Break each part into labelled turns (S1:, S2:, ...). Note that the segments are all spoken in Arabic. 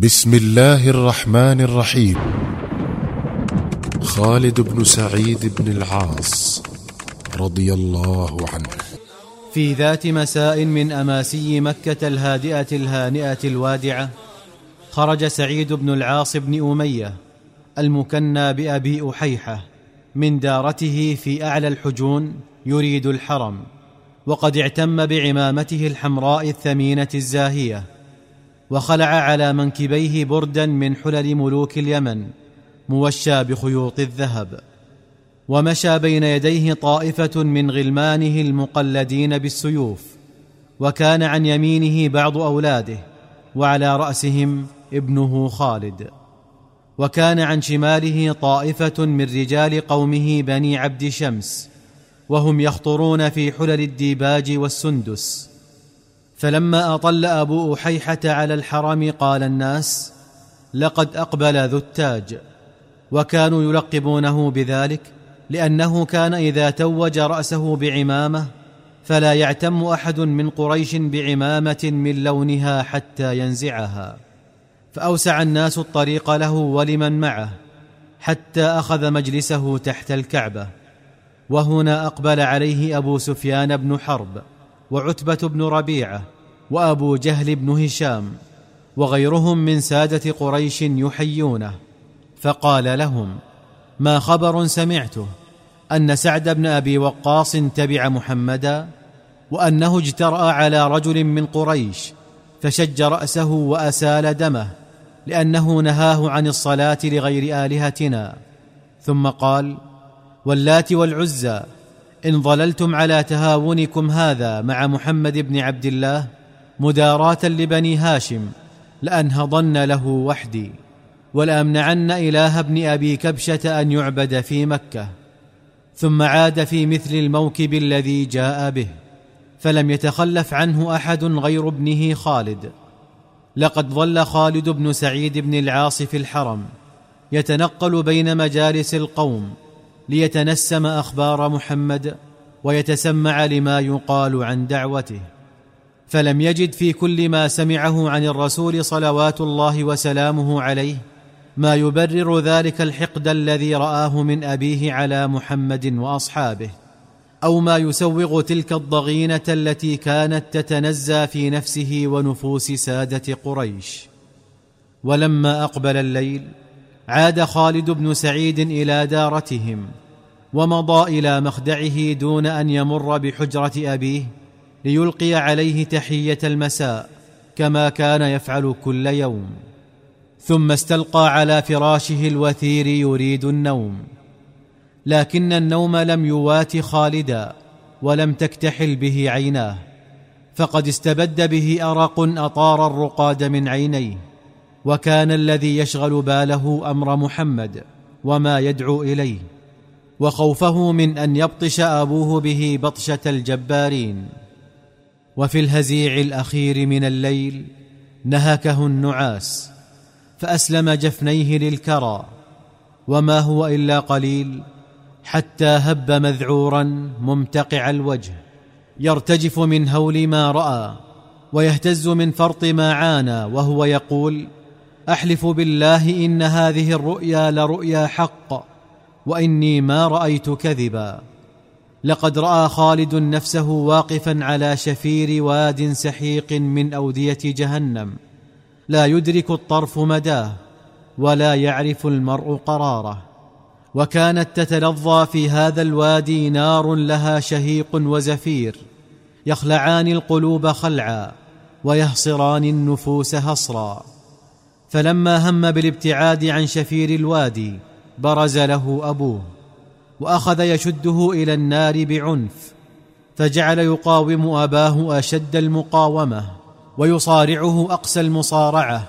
S1: بسم الله الرحمن الرحيم. خالد بن سعيد بن العاص رضي الله عنه.
S2: في ذات مساء من أماسي مكة الهادئة الهانئة الوادعة خرج سعيد بن العاص بن أمية المكنى بأبي أحيحة من دارته في أعلى الحجون يريد الحرم وقد اعتم بعمامته الحمراء الثمينة الزاهية. وخلع على منكبيه بردا من حلل ملوك اليمن موشى بخيوط الذهب. ومشى بين يديه طائفة من غلمانه المقلدين بالسيوف وكان عن يمينه بعض أولاده وعلى رأسهم ابنه خالد. وكان عن شماله طائفة من رجال قومه بني عبد شمس وهم يخطرون في حلل الديباج والسندس. فلما أطل أبو أحيحة على الحرم قال الناس لقد أقبل ذو التاج. وكانوا يلقبونه بذلك لأنه كان إذا توج رأسه بعمامة فلا يعتم أحد من قريش بعمامة من لونها حتى ينزعها. فأوسع الناس الطريق له ولمن معه حتى أخذ مجلسه تحت الكعبة. وهنا أقبل عليه أبو سفيان بن حرب وعتبة بن ربيعة وأبو جهل بن هشام وغيرهم من سادة قريش يحيونه فقال لهم ما خبر سمعته؟ أن سعد بن أبي وقاص تبع محمدا وأنه اجترأ على رجل من قريش فشج رأسه وأسال دمه لأنه نهاه عن الصلاة لغير آلهتنا. ثم قال واللات والعزى إن ظللتم على تهاونكم هذا مع محمد بن عبد الله مداراة لبني هاشم لأنهضن له وحدي ولأمنعن إله ابن أبي كبشة أن يعبد في مكة ثم عاد في مثل الموكب الذي جاء به فلم يتخلف عنه أحد غير ابنه خالد. لقد ظل خالد بن سعيد بن العاص في الحرم يتنقل بين مجالس القوم ليتنسم أخبار محمد ويتسمع لما يقال عن دعوته. فلم يجد في كل ما سمعه عن الرسول صلوات الله وسلامه عليه ما يبرر ذلك الحقد الذي رآه من أبيه على محمد وأصحابه أو ما يسوغ تلك الضغينة التي كانت تتنزى في نفسه ونفوس سادة قريش. ولما أقبل الليل عاد خالد بن سعيد إلى دارتهم ومضى إلى مخدعه دون أن يمر بحجرة أبيه ليلقي عليه تحية المساء كما كان يفعل كل يوم. ثم استلقى على فراشه الوثير يريد النوم. لكن النوم لم يوات خالدا ولم تكتحل به عيناه. فقد استبد به أرق أطار الرقاد من عينيه. وكان الذي يشغل باله أمر محمد وما يدعو إليه. وخوفه من أن يبطش أبوه به بطشة الجبارين. وفي الهزيع الأخير من الليل نهكه النعاس فأسلم جفنيه للكرى وما هو إلا قليل حتى هب مذعورا ممتقع الوجه يرتجف من هول ما رأى ويهتز من فرط ما عانى وهو يقول أحلف بالله إن هذه الرؤيا لرؤيا حق وإني ما رأيت كذبا. لقد رأى خالد نفسه واقفا على شفير واد سحيق من أودية جهنم. لا يدرك الطرف مداه ولا يعرف المرء قراره. وكانت تتلظى في هذا الوادي نار لها شهيق وزفير. يخلعان القلوب خلعا ويهصران النفوس هصرا. فلما هم بالابتعاد عن شفير الوادي برز له أبوه. وأخذ يشده إلى النار بعنف فجعل يقاوم أباه أشد المقاومة ويصارعه أقسى المصارعة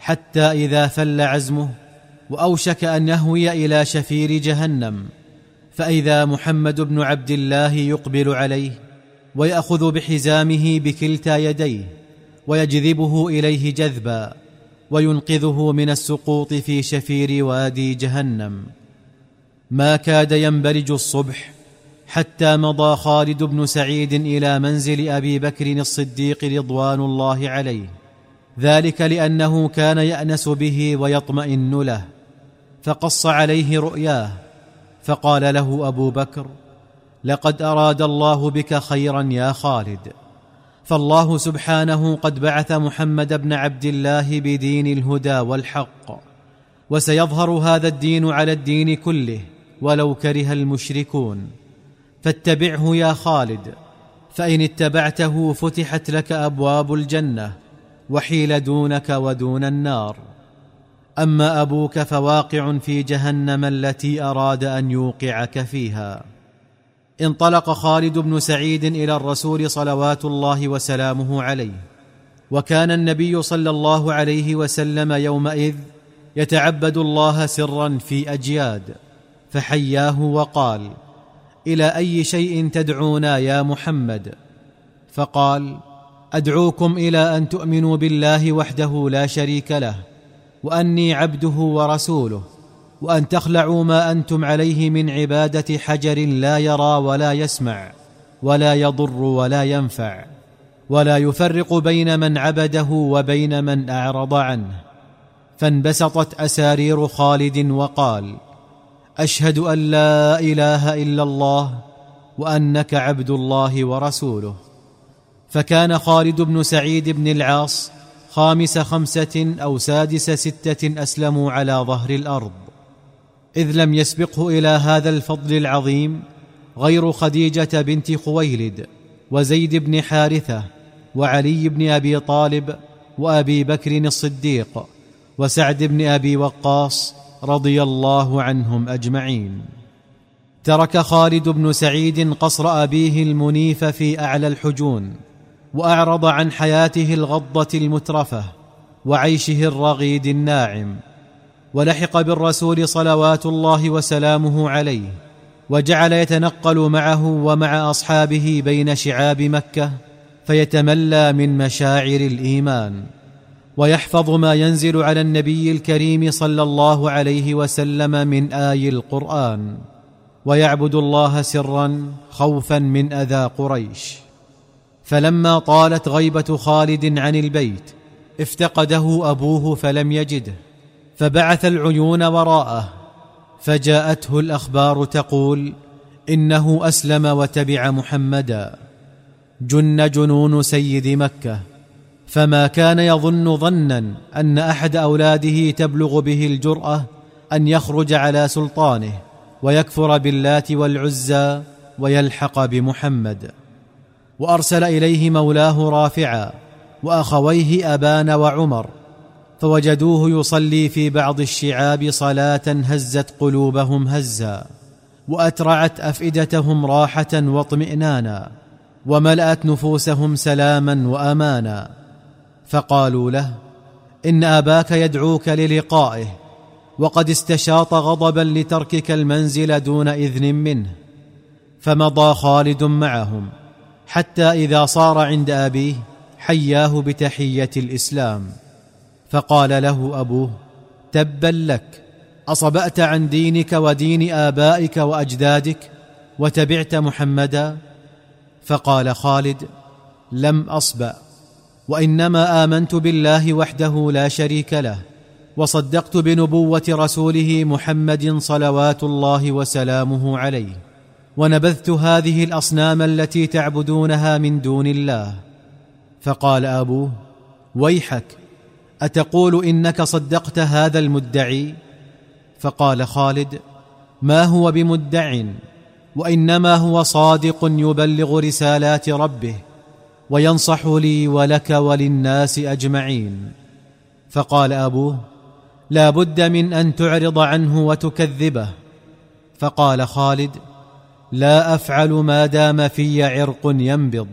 S2: حتى إذا فل عزمه وأوشك أن يهوي إلى شفير جهنم فإذا محمد بن عبد الله يقبل عليه ويأخذ بحزامه بكلتا يديه ويجذبه إليه جذبا وينقذه من السقوط في شفير وادي جهنم. ما كاد ينبرج الصبح حتى مضى خالد بن سعيد إلى منزل أبي بكر الصديق رضوان الله عليه. ذلك لأنه كان يأنس به ويطمئن له. فقص عليه رؤياه فقال له أبو بكر لقد أراد الله بك خيرا يا خالد. فالله سبحانه قد بعث محمد بن عبد الله بدين الهدى والحق. وسيظهر هذا الدين على الدين كله. ولو كره المشركون. فاتبعه يا خالد فإن اتبعته فتحت لك أبواب الجنة وحيل دونك ودون النار. أما أبوك فواقع في جهنم التي أراد أن يوقعك فيها. انطلق خالد بن سعيد إلى الرسول صلوات الله وسلامه عليه. وكان النبي صلى الله عليه وسلم يومئذ يتعبد الله سرا في أجياد. فحياه وقال إلى أي شيء تدعونا يا محمد؟ فقال أدعوكم إلى أن تؤمنوا بالله وحده لا شريك له وأني عبده ورسوله وأن تخلعوا ما أنتم عليه من عبادة حجر لا يرى ولا يسمع ولا يضر ولا ينفع ولا يفرق بين من عبده وبين من أعرض عنه. فانبسطت أسارير خالد وقال أشهد أن لا إله إلا الله وأنك عبد الله ورسوله. فكان خالد بن سعيد بن العاص خامس خمسة أو سادس ستة أسلموا على ظهر الأرض. إذ لم يسبقه إلى هذا الفضل العظيم غير خديجة بنت خويلد وزيد بن حارثة وعلي بن أبي طالب وأبي بكر الصديق وسعد بن أبي وقاص رضي الله عنهم أجمعين. ترك خالد بن سعيد قصر أبيه المنيف في أعلى الحجون وأعرض عن حياته الغضة المترفة وعيشه الرغيد الناعم ولحق بالرسول صلوات الله وسلامه عليه وجعل يتنقل معه ومع أصحابه بين شعاب مكة فيتملى من مشاعر الإيمان. ويحفظ ما ينزل على النبي الكريم صلى الله عليه وسلم من آي القرآن. ويعبد الله سرا خوفا من أذى قريش. فلما طالت غيبة خالد عن البيت افتقده أبوه فلم يجده. فبعث العيون وراءه. فجاءته الأخبار تقول إنه أسلم وتبع محمدا. جن جنون سيد مكة. فما كان يظن ظنا أن أحد أولاده تبلغ به الجرأة أن يخرج على سلطانه ويكفر باللات والعزى ويلحق بمحمد. وأرسل إليه مولاه رافعا وأخويه أبان وعمر فوجدوه يصلي في بعض الشعاب صلاة هزت قلوبهم هزا وأترعت أفئدتهم راحة واطمئنانا وملأت نفوسهم سلاما وأمانا. فقالوا له إن أباك يدعوك للقائه وقد استشاط غضبا لتركك المنزل دون إذن منه فمضى خالد معهم حتى إذا صار عند أبيه حياه بتحية الإسلام. فقال له أبوه تبا لك أصبأت عن دينك ودين آبائك وأجدادك وتبعت محمدا؟ فقال خالد لم أصبأ. وإنما آمنت بالله وحده لا شريك له وصدقت بنبوة رسوله محمد صلوات الله وسلامه عليه ونبذت هذه الأصنام التي تعبدونها من دون الله. فقال أبوه ويحك أتقول إنك صدقت هذا المدعي؟ فقال خالد ما هو بمدع وإنما هو صادق يبلغ رسالات ربه. وينصح لي ولك وللناس أجمعين. فقال أبوه لا بد من أن تعرض عنه وتكذبه. فقال خالد لا أفعل ما دام في عرق ينبض.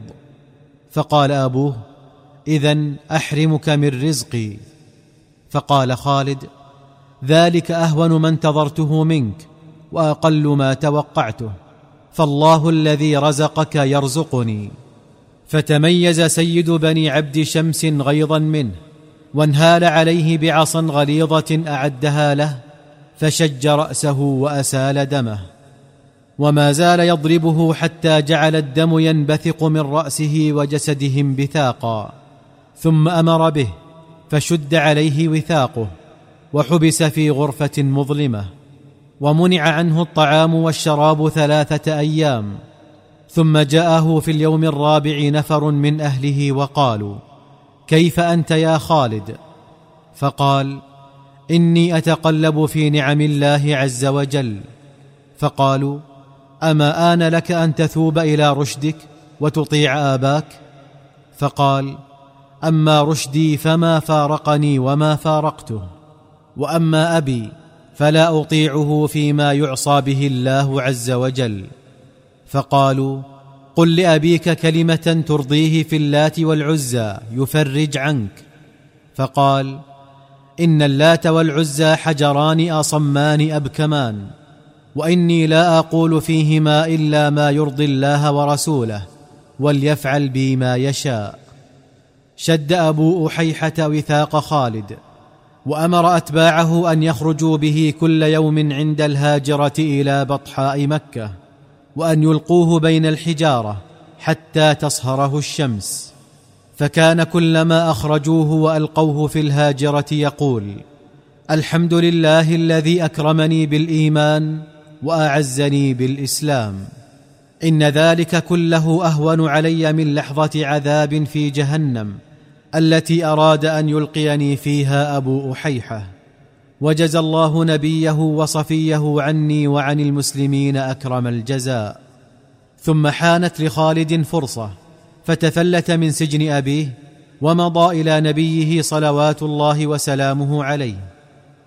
S2: فقال أبوه اذا أحرمك من رزقي. فقال خالد ذلك أهون ما انتظرته منك وأقل ما توقعته. فالله الذي رزقك يرزقني. فتميز سيد بني عبد شمس غيظا منه وانهال عليه بعصا غليظة أعدها له فشج رأسه وأسال دمه. وما زال يضربه حتى جعل الدم ينبثق من رأسه وجسده انبثاقا ثم أمر به فشد عليه وثاقه وحبس في غرفة مظلمة. ومنع عنه الطعام والشراب ثلاثة أيام. ثم جاءه في اليوم الرابع نفر من أهله وقالوا كيف أنت يا خالد؟ فقال إني أتقلب في نعم الله عز وجل. فقالوا أما آن لك أن تثوب إلى رشدك وتطيع آباك؟ فقال أما رشدي فما فارقني وما فارقته وأما أبي فلا أطيعه فيما يعصى به الله عز وجل. فقالوا قل لأبيك كلمة ترضيه في اللات والعزى يفرج عنك. فقال إن اللات والعزى حجران أصمان أبكمان وإني لا أقول فيهما إلا ما يرضي الله ورسوله وليفعل بي ما يشاء. شد أبو أحيحة وثاق خالد وأمر أتباعه أن يخرجوا به كل يوم عند الهاجرة إلى بطحاء مكة. وأن يلقوه بين الحجارة حتى تصهره الشمس. فكان كلما أخرجوه وألقوه في الهاجرة يقول الحمد لله الذي أكرمني بالإيمان وأعزني بالإسلام. إن ذلك كله أهون علي من لحظة عذاب في جهنم التي أراد أن يلقيني فيها أبو أحيحة. وجزى الله نبيه وصفيه عني وعن المسلمين أكرم الجزاء. ثم حانت لخالد فرصة فتفلت من سجن أبيه ومضى إلى نبيه صلوات الله وسلامه عليه.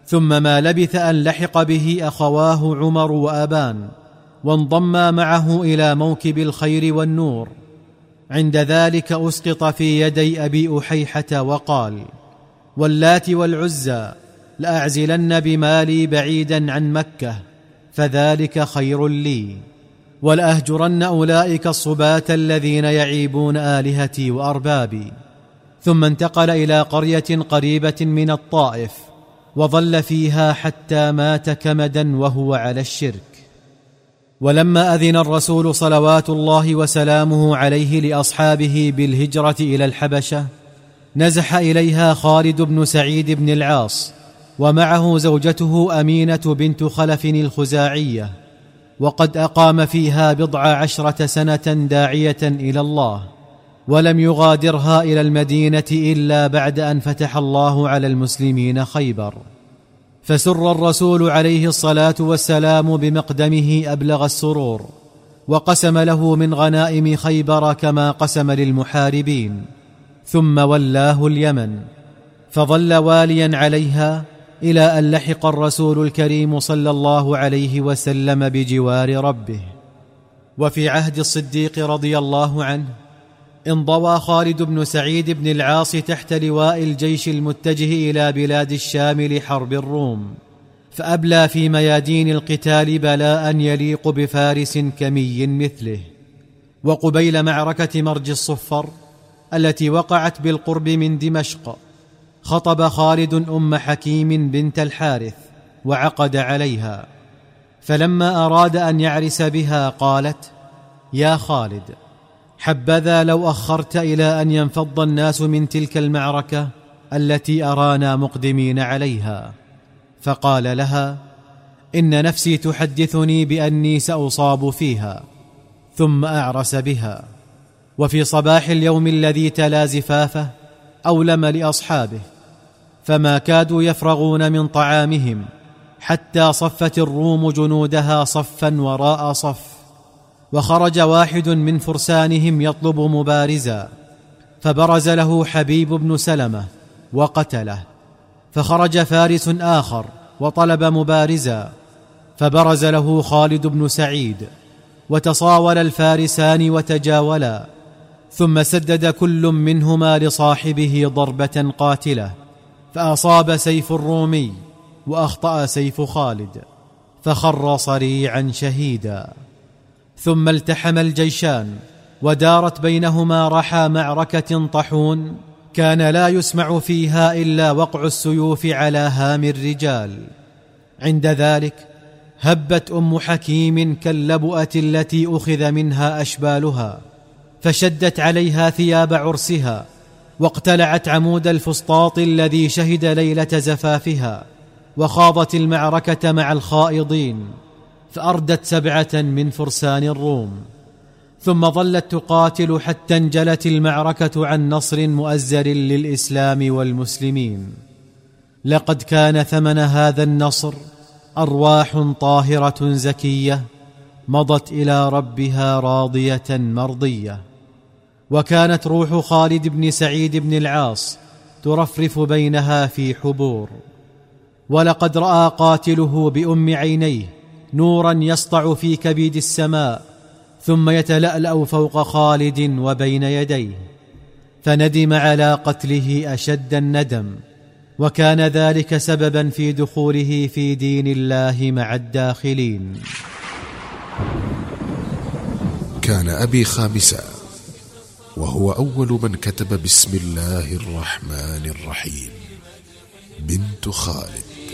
S2: ثم ما لبث أن لحق به أخواه عمر وأبان وانضما معه إلى موكب الخير والنور. عند ذلك أسقط في يدي أبي أحيحة وقال واللات والعزى لأعزلن بمالي بعيدا عن مكة فذلك خير لي. ولأهجرن أولئك الصباة الذين يعيبون آلهتي وأربابي. ثم انتقل إلى قرية قريبة من الطائف وظل فيها حتى مات كمدا وهو على الشرك. ولما أذن الرسول صلوات الله وسلامه عليه لأصحابه بالهجرة إلى الحبشة نزح إليها خالد بن سعيد بن العاص ومعه زوجته أمينة بنت خلف الخزاعية وقد أقام فيها بضع عشرة سنة داعية إلى الله ولم يغادرها إلى المدينة إلا بعد أن فتح الله على المسلمين خيبر. فسر الرسول عليه الصلاة والسلام بمقدمه أبلغ السرور وقسم له من غنائم خيبر كما قسم للمحاربين ثم ولاه اليمن فظل واليا عليها إلى أن لحق الرسول الكريم صلى الله عليه وسلم بجوار ربه. وفي عهد الصديق رضي الله عنه انضوى خالد بن سعيد بن العاص تحت لواء الجيش المتجه إلى بلاد الشام لحرب الروم فأبلى في ميادين القتال بلاء يليق بفارس كمي مثله. وقبيل معركة مرج الصفر التي وقعت بالقرب من دمشق خطب خالد أم حكيم بنت الحارث وعقد عليها فلما أراد أن يعرس بها قالت يا خالد حبذا لو أخرت إلى أن ينفض الناس من تلك المعركة التي أرانا مقدمين عليها فقال لها إن نفسي تحدثني بأني سأصاب فيها ثم أعرس بها وفي صباح اليوم الذي تلا زفافه أولم لأصحابه فما كادوا يفرغون من طعامهم حتى صفت الروم جنودها صفا وراء صف وخرج واحد من فرسانهم يطلب مبارزا فبرز له حبيب بن سلمة وقتله فخرج فارس آخر وطلب مبارزا فبرز له خالد بن سعيد وتصاول الفارسان وتجاولا ثم سدد كل منهما لصاحبه ضربة قاتلة. فأصاب سيف الرومي وأخطأ سيف خالد فخر صريعا شهيدا. ثم التحم الجيشان ودارت بينهما رحى معركة طحون كان لا يسمع فيها إلا وقع السيوف على هام الرجال. عند ذلك هبت أم حكيم كاللبؤة التي أخذ منها أشبالها فشدت عليها ثياب عرسها واقتلعت عمود الفسطاط الذي شهد ليلة زفافها وخاضت المعركة مع الخائضين فأردت سبعة من فرسان الروم. ثم ظلت تقاتل حتى انجلت المعركة عن نصر مؤزر للإسلام والمسلمين. لقد كان ثمن هذا النصر أرواح طاهرة زكية مضت إلى ربها راضية مرضية. وكانت روح خالد بن سعيد بن العاص ترفرف بينها في حبور. ولقد رأى قاتله بأم عينيه نورا يسطع في كبيد السماء ثم يتلألأ فوق خالد وبين يديه. فندم على قتله أشد الندم وكان ذلك سببا في دخوله في دين الله مع الداخلين.
S1: كان أبي خامسا وهو أول من كتب بسم الله الرحمن الرحيم. بنت خالد.